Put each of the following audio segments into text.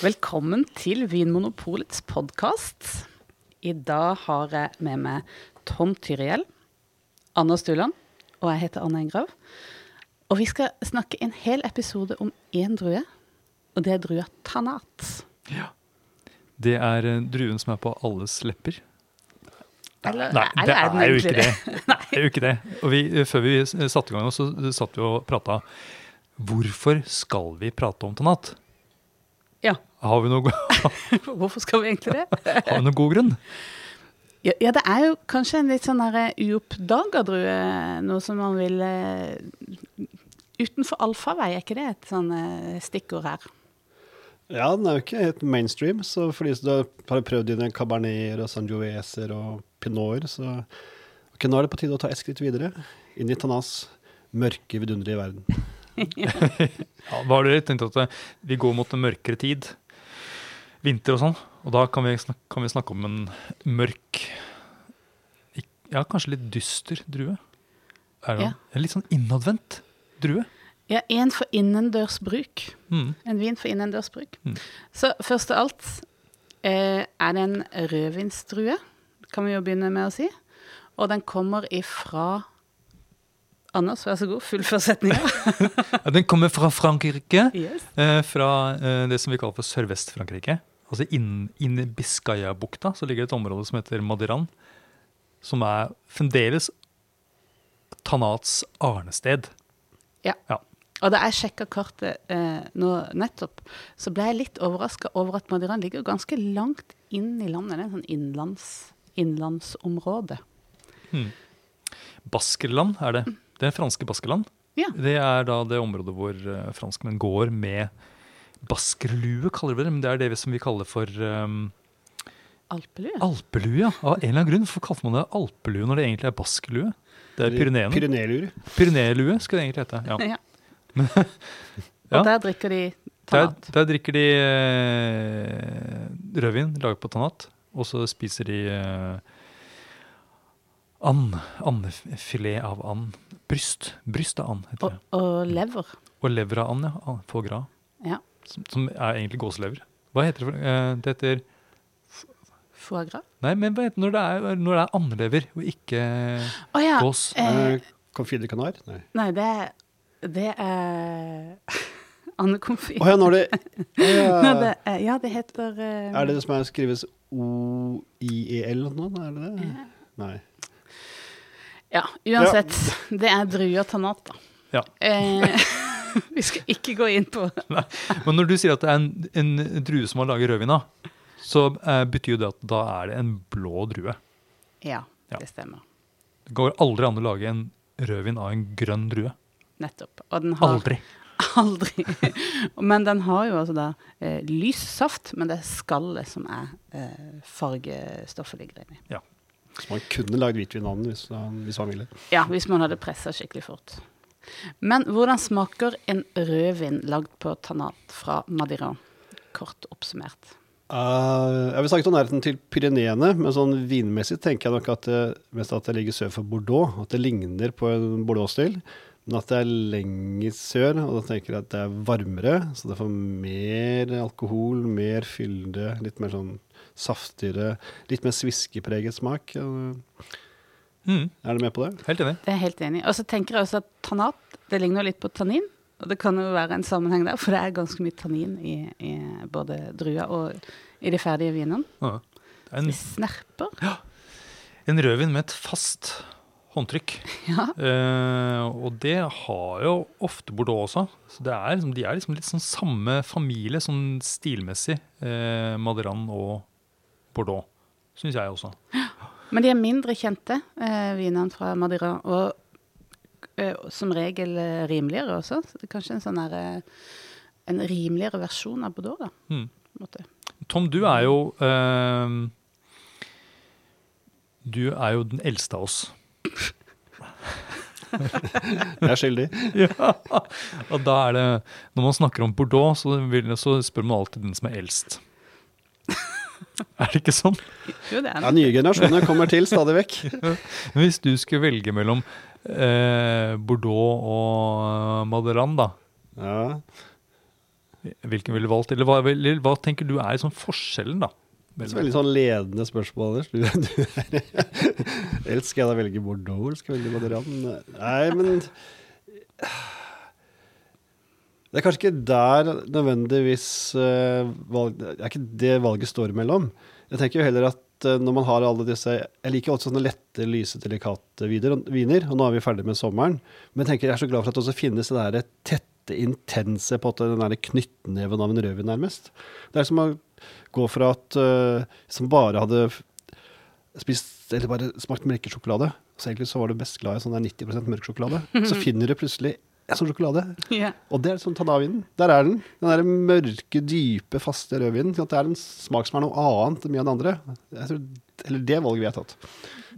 Velkommen til Vinmonopolets podkast. I dag har jeg med meg Tom Tyriell, Anna Stuland og jeg heter Anna Engrav. Og vi skal snakke en hel episode om én drue, og det er drua Tanat. Ja. Det er eh, druen som er på alles lepper. Eller, Nei, det er, den jo ikke det. Det er jo ikke det. Og vi, eh, før vi s- satte i gang, så satt vi og prata Hvorfor skal vi prate om Tanat? Ja. Har vi noe, Hvorfor skal vi egentlig det? har vi noen god grunn? Ja, ja, det er jo kanskje en litt sånn der uoppdaga drue. Noe som man vil eh, Utenfor allfarvei, er ikke det et sånn eh, stikkord her? Ja, den er jo ikke helt mainstream, så for de som har prøvd dine caberneter og sangiovieser og pinoter, så ok, nå er det på tide å ta et skritt videre. Inn i Tanas mørke, vidunderlige verden. Ja, hva har du tenkt at eh, vi går mot en mørkere tid? Vinter og sånn. Og da kan vi, snakke, kan vi snakke om en mørk Ja, kanskje litt dyster drue. Er det Ja. En litt sånn innadvendt drue. Ja, en for innendørs bruk. Mm. En vin for innendørs bruk. Mm. Så først av alt eh, er det en rødvinsdrue, kan vi jo begynne med å si. Og den kommer ifra Anders, vær så god, fullfør setninga. Den kommer fra Frankrike. yes. Eh, fra eh, det som vi kaller for Sørvest-Frankrike. Altså inn, inn i Biscaya-bukta så ligger det et område som heter Madiran. Som er fremdeles Tanats arnested. Ja. Ja. Og da jeg sjekka kartet eh, nå nettopp, så ble jeg litt overraska over at Madiran ligger ganske langt inn i landet. Det er en sånn innlands, innlandsområde. Hmm. Baskerland er det. Det er franske Baskerland. Ja. Det er da det området hvor uh, franskmenn går med baskerlue, kaller vi det. Men det er det som vi kaller for um, Alpelue. alpelue. ja. Av en eller annen grunn. Hvorfor kalte man det alpelue når det egentlig er baskerlue? Det er Pyreneene. Pyrenelue. Pyreneelue skal det egentlig hete. ja. Ja. Ja. Og der drikker de Der, tanat. der drikker de eh, rødvin laget på tanat, og så spiser de eh, and. Andefilet av and. Bryst. Bryst av and, heter Og, det. og lever. Og lever av and, ja. få. Ja. Som, som er egentlig gåselever. Hva heter det? for- Eh, det heter Foie gras. Nei, men hva heter det når det er, når det er andelever og ikke oh, ja. gås? Eh, Eh, canard? Nei. nei, det er Det er andekonfit. Oh, ja, når det ja. det er, ja, det heter uh, Er det det som er skrives O-I-E-L nå? Er det det? Nei. Ja, uansett. Det er druer tanat, da. Ja. Eh, vi skal ikke gå inn på Men når du sier at det er en, en drue som har laget rødvin av, så eh, betyr jo det at da er det en blå drue. Ja, Ja. det stemmer. Det går aldri an å lage en rødvin av en grønn drue. Nettopp. Og den har Aldri. Aldri. Men den har jo altså da eh, lys saft, men det er skallet som er eh, fargestoffet ligger inni. Så man kunne lagd hvitvin av den hvis, man- hvis man ville. Ja, hvis man hadde pressa skikkelig fort. Men hvordan smaker en rødvin lagd på tanat fra Madeira? Kort oppsummert. Uh, jeg vil snakke om nærheten til Pyreneene, men sånn vinmessig tenker jeg nok at det, mest at det ligger sør for Bordeaux. At det ligner på en Bordeaux-stil, men at det er lenger sør. Og da tenker jeg at det er varmere, så det får mer alkohol, mer fylde, litt mer sånn saftigere, litt mer sviskepreget smak. Uh, Mm, Er du med på det? helt enig. Det er helt enig. Og så tenker jeg også at tanat det ligner litt på tannin. Og det kan jo være en sammenheng der, for det er ganske mye tannin i, i både druer og i de ferdige vinene. Ja. Det er De en, snerper. rødvin med et fast håndtrykk. Ja. Eh, og det har jo ofte Bordeaux også. Så det er liksom, de er liksom litt sånn samme familie sånn stilmessig, eh, Maderan og Bordeaux. Syns jeg også. Men de er mindre kjente, eh, vinene fra Madeira. Og eh, som regel eh, rimeligere også. Så det er kanskje en sånn her, eh, en rimeligere versjon av Bordeaux, da. Mm. måte. Tom, du er jo eh, Du er jo den eldste av oss. Jeg er skyldig. ja. Og da er det Når man snakker om Bordeaux, så, vil, så spør man alltid den som er eldst. Er det ikke sånn? Jo, det er Ja, nye generasjoner kommer til stadig vekk. Hvis du skulle velge mellom eh, Bordeaux og Maderan, da. Ja. Hvilken ville du valgt? Eller hva, eller hva tenker du er sånn forskjellen, da? Det er et veldig sånn ledende spørsmål, Anders. Du, du er, Eller skal jeg da velge Bordeaux, eller skal jeg velge Maderan? Nei, men Det er kanskje ikke der nødvendigvis uh, valg, Det er ikke det valget står imellom. Jeg tenker jo heller at uh, når man har alle disse Jeg liker også sånne lette, lyse, delikate viner, og nå er vi ferdig med sommeren. Men jeg tenker jeg er så glad for at det også finnes det der tette, intense på at den der knyttneven av en rødvin, nærmest. Det er som å gå fra at uh, som bare hadde spist eller bare smakt melkesjokolade, så egentlig så var du best glad i sånn der 90% sjokolade. så finner du plutselig en så sjokolade. Yeah. Og det er sånn Tanavinen. Der er den. Den der mørke, dype, faste rødvinen. Det er en smak som er noe annet enn mye av det andre. Jeg tror, eller det valget vi har tatt.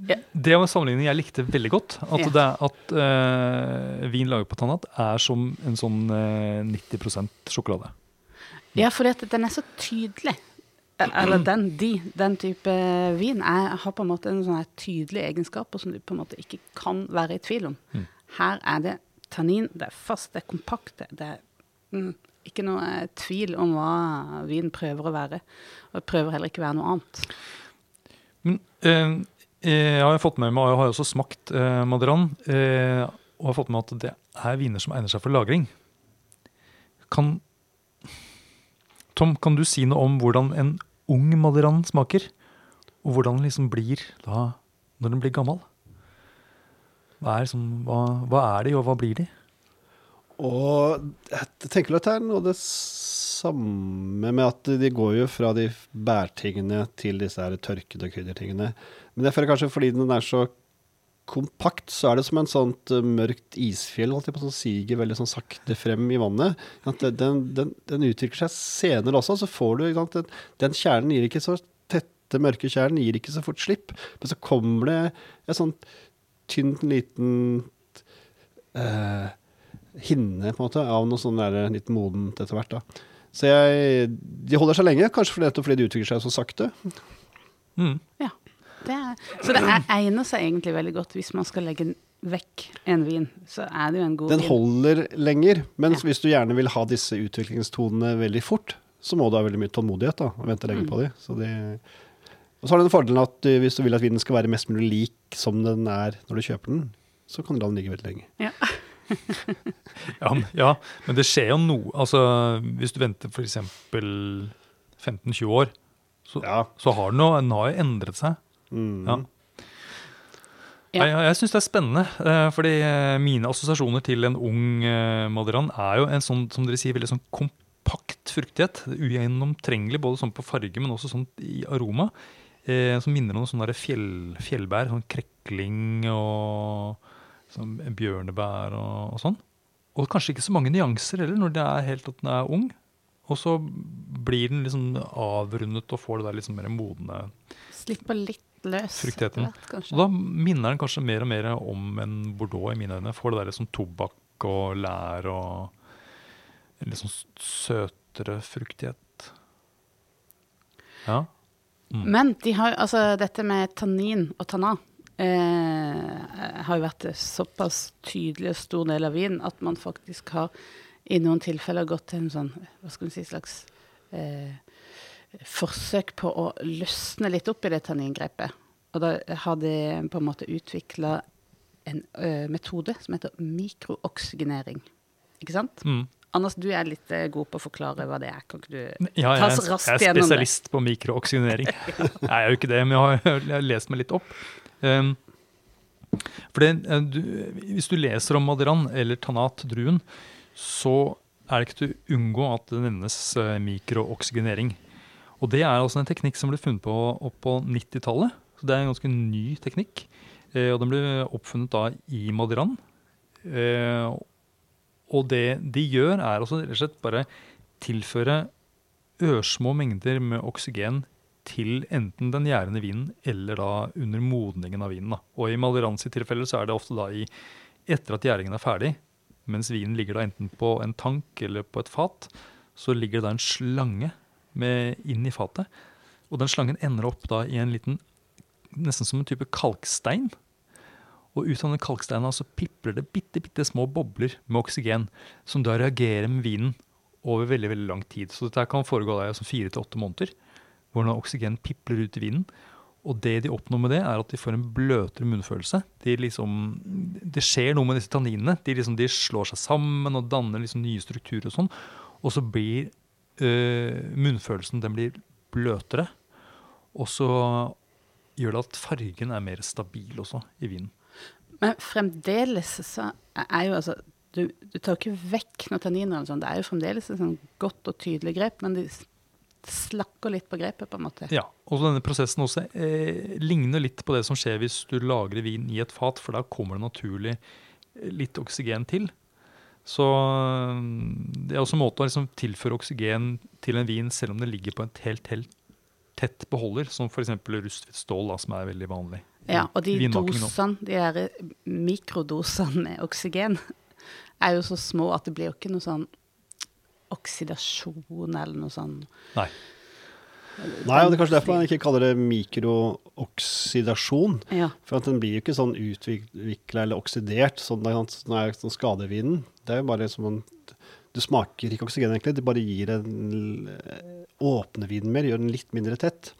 Yeah. Det var en sammenligning jeg likte veldig godt. At, yeah. det er at uh, vin laget på Tannat er som en sånn uh, 90% sjokolade. Ja, for den er så tydelig. Eh, Eller den, de, den type vin er, har på en måte en sånn tydelig egenskap som du på en måte ikke kan være i tvil om. Mm. Her er det tannin, det er fast, det er kompakt, det- er mm, ikke noe eh, tvil om hva vin prøver å være. Og prøver heller ikke å være noe annet. Men eh, jeg har fått med meg, og har også smakt eh, Maderan, eh, og har fått med at det er viner som egner seg for lagring. Kan Tom, kan du si noe om hvordan en ung Maderan smaker? Og hvordan den liksom blir da når den blir gammel? Hva er, som, hva, hva er de, og hva blir de? Og jeg tenker at det er noe det samme med at de går jo fra de bærtingene til disse her tørkede kryddertingene. Men jeg føler kanskje fordi den er så kompakt, så er det som en sånt eh, mørkt isfjell alltid, som siger veldig sånn sakte frem i vannet. Den, den, den utvikler seg senere også, så får du sant, den, den kjernen gir ikke så tette, mørke kjernen gir ikke så fort slipp. Men så kommer det et sånt tynn, liten eh, hinne på en måte, av noe sånn der litt modent etter hvert. da. Så jeg, de holder seg lenge, kanskje fordi, fordi de utvikler seg så sakte. Mm. Ja. Det er, så det er, egner seg egentlig veldig godt hvis man skal legge vekk en vin. Så er det jo en god Den vin. holder lenger, men Ja. hvis du gjerne vil ha disse utviklingstonene veldig fort, så må du ha veldig mye tålmodighet da, og vente lenge Mm. på dem. Så de, og så har du den fordelen at du, hvis du vil at vinen skal være mest mulig lik som den er når du kjøper den, så kan du la den ligge veldig lenge. Ja. Ja, ja, men det skjer jo noe. Altså, hvis du venter f.eks. 15-20 år, så, Ja. så har den jo den har jo endret seg. Mm. Ja. Ja. Jeg, jeg syns det er spennende, eh, fordi eh, mine assosiasjoner til en ung eh, Maderan er jo en sånn, som dere sier, veldig sånn kompakt fruktighet. Ugjennomtrengelig både sånn på farge, men også sånn i aroma. Eh, som minner om noe sånn der fjell, fjellbær. Sånn krekling og sånn bjørnebær og, og sånn. Og kanskje ikke så mange nyanser heller når det er helt at den er ung. Og så blir den liksom avrundet og får det der liksom mer modne Slipper litt løs. Fruktigheten. etter kanskje. og da minner den kanskje mer og mer om en Bordeaux i mine øyne. Får det der sånn tobakk og lær og en litt sånn søtere fruktighet. Ja. Mm. Men de har, altså, dette med tannin og tanna eh, har jo vært såpass tydelig og stor del av vinen at man faktisk har i noen tilfeller gått til en sånn hva skal si, slags eh, forsøk på å løsne litt opp i det tanningrepet. Og da har de på en måte utvikla en ø, metode som heter mikrooksygenering. Ikke sant? Mm. Anders, du er litt eh, god på å forklare hva det er. Kan ikke du Ja, ta jeg, raskt er- det? jeg er gjennom det? spesialist på mikrooksygenering. Jeg er jo ikke det, men jeg har, jeg har lest meg litt opp. Um, for det, eh, du, hvis du leser om Maderan eller Tanat-druen, så er det ikke til å unngå at det nevnes eh, mikrooksygenering. Og det er altså en teknikk som ble funnet på opp på 90-tallet. Så det er en ganske ny teknikk. Eh, og den ble oppfunnet da i Maderan. Eh, og det de gjør, er også rett og slett bare tilføre ørsmå mengder med oksygen til enten den gjærende vinen eller da under modningen av vinen. Da. Og i Malerans tilfelle så er det ofte da i, etter at gjæringen er ferdig, mens vinen ligger da enten på en tank eller på et fat, så ligger det da en slange med inn i fatet. Og den slangen ender opp da i en liten, nesten som en type kalkstein. Og ut av den kalksteina så pipler det bitte, bitte små bobler med oksygen, som da reagerer med vinen over veldig veldig lang tid. Så dette kan foregå der som fire til åtte måneder, hvor når oksygen pipler ut i vinen. Og det de oppnår med det, er at de får en bløtere munnfølelse. De liksom, det skjer noe med disse tanninene. De, liksom, de slår seg sammen og danner liksom nye strukturer og sånn. Og så blir øh, munnfølelsen den blir bløtere. Og så gjør det at fargen er mer stabil også i vinen. Men fremdeles så er jo altså Du, du tar jo ikke vekk noen tanniner eller sånn. Det er jo fremdeles et sånn godt og tydelig grep, men de slakker litt på grepet, på en måte. Ja, og denne prosessen også eh, ligner litt på det som skjer hvis du lagrer vin i et fat, for da kommer det naturlig litt oksygen til. Så mm, det er også en måte å liksom tilføre oksygen til en vin selv om det ligger på en helt, helt tett beholder, som f.eks. rustfritt stål, da, som er veldig vanlig. Ja, og de dosene, de der mikrodosene med oksygen, er jo så små at det blir jo ikke noe sånn oksidasjon eller noe sånn Nei. Nei, og det er kanskje derfor man ikke kaller det mikrooksidasjon. Ja. For at den blir jo ikke sånn utvikla eller oksidert sånn er sånn er sånn skadevinen. Det er jo bare som en Du smaker ikke oksygen, egentlig. Det bare gir en åpner vinen mer, gjør den litt mindre tett.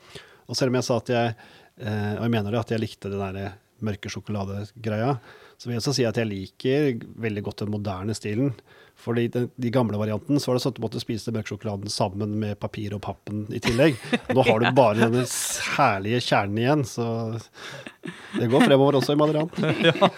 Og selv om jeg sa at jeg eh, Og jeg mener det, at jeg likte den der mørke sjokoladegreia, så vil jeg også si at jeg liker veldig godt den moderne stilen. Fordi den, de gamle varianten så var det sånn at du måtte spise den mørke sjokoladen sammen med papir og pappen i tillegg. Nå har du bare denne herlige kjernen igjen, så det går fremover også i Madran.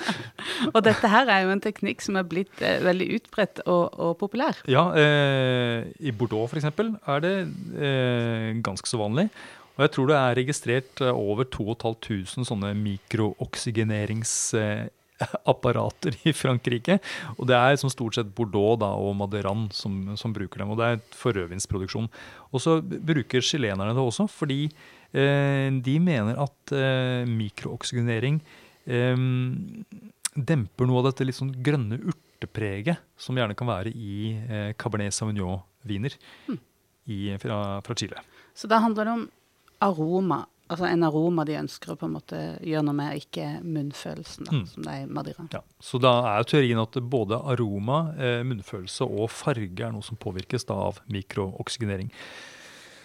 Og dette her er jo en teknikk som er blitt eh, veldig utbredt og, og populær. Ja, eh, i Bordeaux f.eks. er det eh, ganske så vanlig. Og jeg tror det er registrert eh, over 2500 sånne mikrooksygeneringsapparater i Frankrike. Og det er som stort sett Bordeaux da, og Maderan som, som bruker dem. Og det er forøvingsproduksjon. Og så bruker chilenerne det også, fordi eh, de mener at eh, mikrooksygenering eh, demper noe av dette litt sånn grønne urtepreget som gjerne kan være i eh, Cabernet Sauvignon-viner mm. fra, fra Chile. Så da handler det om aroma. Altså en aroma de ønsker å på en måte gjøre noe med, ikke munnfølelsen, da, Mm. som det er i Madeira. Ja. Så da er teorien at både aroma, eh, munnfølelse og farge er noe som påvirkes da av mikrooksygenering.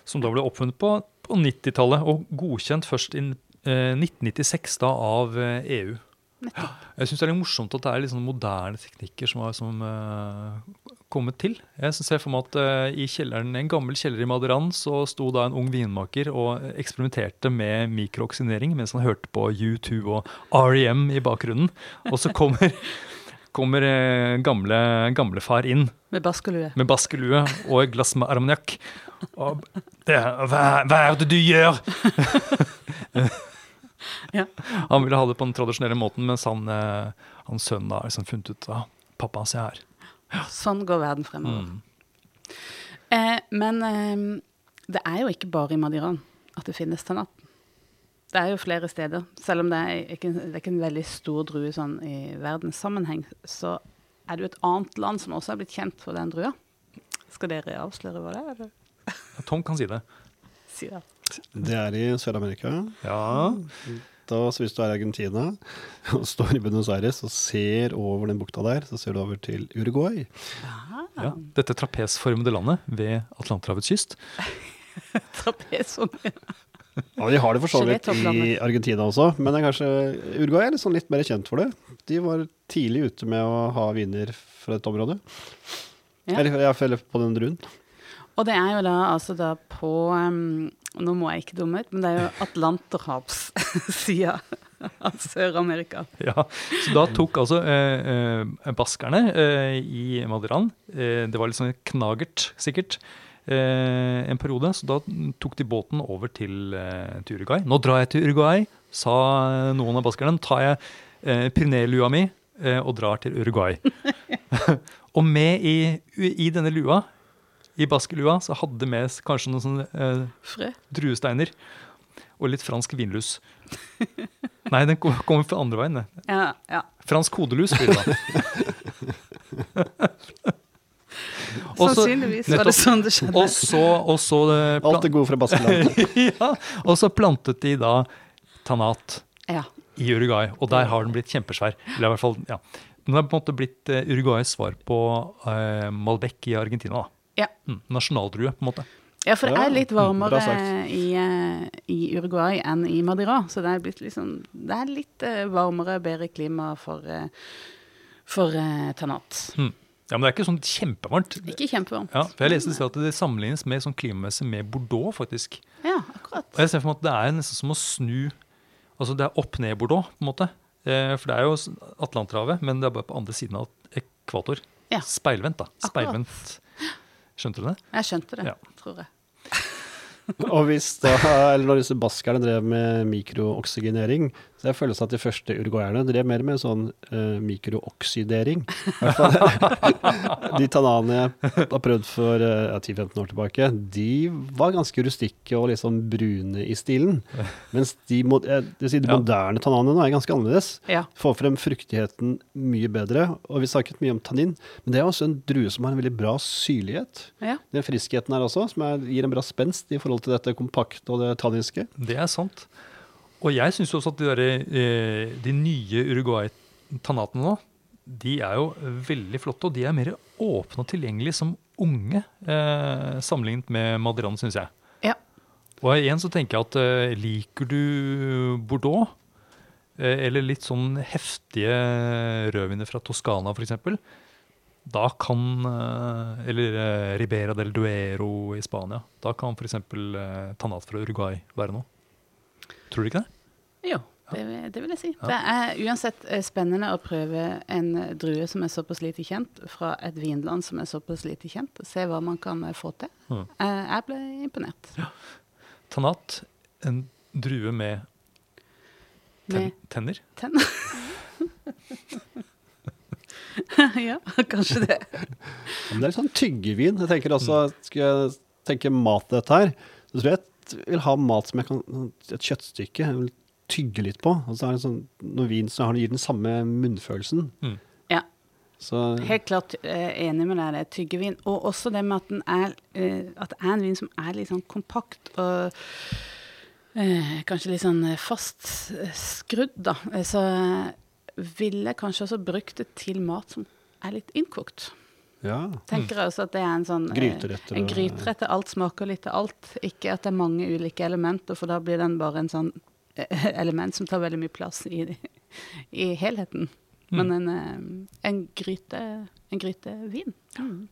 Som da ble oppfunnet på, på 90-tallet og godkjent først i eh, 1996 da av eh, EU. Nettopp. Jeg syns det er litt morsomt at det er litt sånne moderne teknikker som har som, eh, kommet til. Jeg ser for meg at eh, I kjelleren, en gammel kjeller i Maderan så sto da en ung vinmaker og eksperimenterte med mikrooksinering mens han hørte på U2 og REM i bakgrunnen. Og så kommer, kommer eh, gamle, gamlefar inn Med baskelue. med baskelue og et glass med armoniakk. Og det, hva, hva er det du gjør? Ja. Han ville ha det på den tradisjonelle måten, mens han, eh, hans sønn har liksom funnet ut av pappa, se her. Sånn går verden fremover. Mm. Eh, men eh, det er jo ikke bare i Madiran at det finnes tannat. Det er jo flere steder. Selv om det er ikke, det er ikke en veldig stor drue sånn i verdenssammenheng, så er det jo et annet land som også er blitt kjent for den drua. Skal dere avsløre hva det er? eller? Tom kan si det. Si det. Det er i Sør-Amerika. Ja. Da, oss hvis du er i Argentina og står i Buenos Aires og ser over den bukta der, så ser du over til Uruguay. ja. Dette trapesformede landet ved Atlanterhavets kyst. Ja, De har det for så vidt i Argentina også, men det er kanskje Uruguay er sånn litt mer kjent for det. De var tidlig ute med å ha viner fra dette området. Ja. Eller jeg følger på den druen. Og det er jo da altså da på um, Nå må jeg ikke dumme ut, men det er jo Atlanterhavssida av Sør-Amerika. Ja, så da tok altså eh, eh, baskerne eh, i Maderan eh, Det var litt sånn knagert, sikkert, eh, en periode. Så da tok de båten over til, eh, til Uruguay. Nå drar jeg til Uruguay, sa noen av baskerne. tar jeg eh, Prinelua mi og drar til Uruguay. og med i, i denne lua, i baskelua, så hadde med kanskje noen sånne eh, Frø. druesteiner og litt fransk vinlus. Nei, den kommer fra andre veien. Ja, ja. Fransk hodelus blir det da. Og så- Sannsynligvis var det sånn det skjedde. Og så, og så, eh, Alt det gode fra Baskeland. ja, og så plantet de da tanat Ja. i Uruguay, og der har den blitt kjempesvær. Eller i hvert fall, ja. Den har på en måte blitt eh, Uruguays svar på uh, Malbec i Argentina. da. Ja. Mm, nasjonaldrue, på en måte. Ja, for det er litt varmere sagt. i, eh, i Uruguay enn i Madeira. Så det er, blitt liksom, det er litt eh, varmere, bedre klima for, eh, for Tanat. Mm. Ja, Men det er ikke sånn kjempevarmt. Ikke kjempevarmt. Ja, for Jeg leste at det sammenlignes med sånn klimamessig med Bordeaux, faktisk. Ja, akkurat. Og jeg ser for meg at det er nesten som å snu Altså det er opp ned Bordeaux, på en måte. Eh, for det er jo Atlanterhavet, men det er bare på andre siden av ekvator. Ja. Speilvendt, da. Akkurat. Speilvendt. Skjønte du det? Jeg skjønte det, Ja. tror jeg. Og hvis da, eller når disse baskerne drev med mikrooksygenering, så jeg føler at de første uruguayerne drev mer med sånn uh, fall de tananene jeg har prøvd for uh, 10-15 år tilbake, de var ganske rustikke og liksom brune i stilen. Mens de, mo- eh, si de Ja. moderne tananene er ganske annerledes. Ja. Får frem fruktigheten mye bedre. Og vi snakket mye om tannin, men det er også en drue som har en veldig bra syrlighet. ja. Den friskheten her også, som er, gir en bra spenst i forhold til dette kompakte og det tanniske. Det er sant. Og jeg syns også at de, der, eh, de nye Uruguay-tanatene nå, de er jo veldig flotte. Og de er mer åpne og tilgjengelige som unge, eh, sammenlignet med Madrian, syns jeg. ja. Og igjen så tenker jeg at eh, liker du Bordeaux, eh, eller litt sånn heftige rødviner fra Toskana f.eks., da kan eh, Eller eh, Ribera del Duero i Spania. Da kan f.eks. Tanat fra Uruguay være noe. Tror du ikke det? Jo, det, vil- det vil jeg si. Ja. Det er uansett eh, spennende å prøve en drue som er såpass lite kjent, fra et vinland som er såpass lite kjent. og Se hva man kan eh, få til. Mm. Eh, Jeg ble imponert. Tanat, en drue med ten Med tenner. tenner. ja, kanskje det. Men det er litt sånn tyggevin. Jeg tenker også, Skal jeg tenke mat til dette her, så tror jeg vil ha mat som jeg kan Et kjøttstykke jeg vil tygge litt på. Og så er det sånn, Når vin så gir den samme munnfølelsen. Mm. Ja, Så helt klart eh, enig med deg. Det tyggevin. Og også det med at, den er, eh, at det er en vin som er litt sånn kompakt og eh, kanskje litt sånn eh, fast skrudd, da. Så ville jeg kanskje også brukt det til mat som er litt innkokt. Ja. Tenker jeg også at det er en sånn gryterett. En gryterett til alt smaker litt til alt. Ikke at det er mange ulike elementer, for da blir den bare en sånn eh, element som tar veldig mye plass i, i helheten. Men en, eh, en gryte en grytevin. Mm.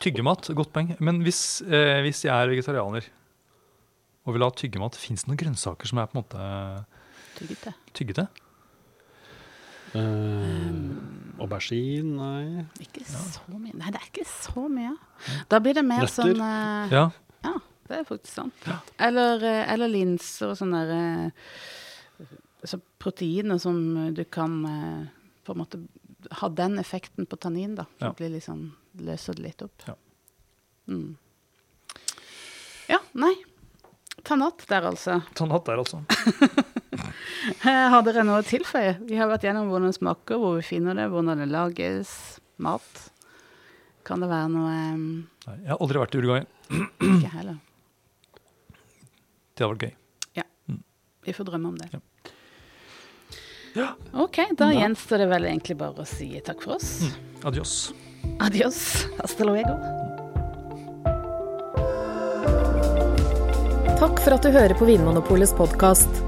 Tyggemat, godt poeng. Men hvis, eh, hvis jeg er vegetarianer og vil ha tyggemat, fins det noen grønnsaker som er på en måte Tyggete. tyggete? Eh, aubergine, nei. Ikke så mye. Nei, det er ikke så mye. Da blir det mer Nøtter? sånn uh, Ja. Ja, det er faktisk sant. Eller, eh, eller linser og sånne der, eh, så proteiner som du kan på en måte ha den effekten på tannin, da. Ja. Blir liksom, løser det litt opp. Ja. Mm. ja, nei. Tannat der, altså. Tannhatt der, altså. Har dere noe å tilføye? Vi har vært gjennom hvordan det smaker, hvor vi finner det, hvordan det lages, mat. Kan det være noe um... Nei, jeg har aldri vært i Uruguay. Ikke heller. Det har vært gøy. Ja. Vi får drømme om det. Ja. OK, da gjenstår det vel egentlig bare å si takk for oss. Adios. Adios. Hasta luego. Takk for at du hører på Vinmonopolets podkast.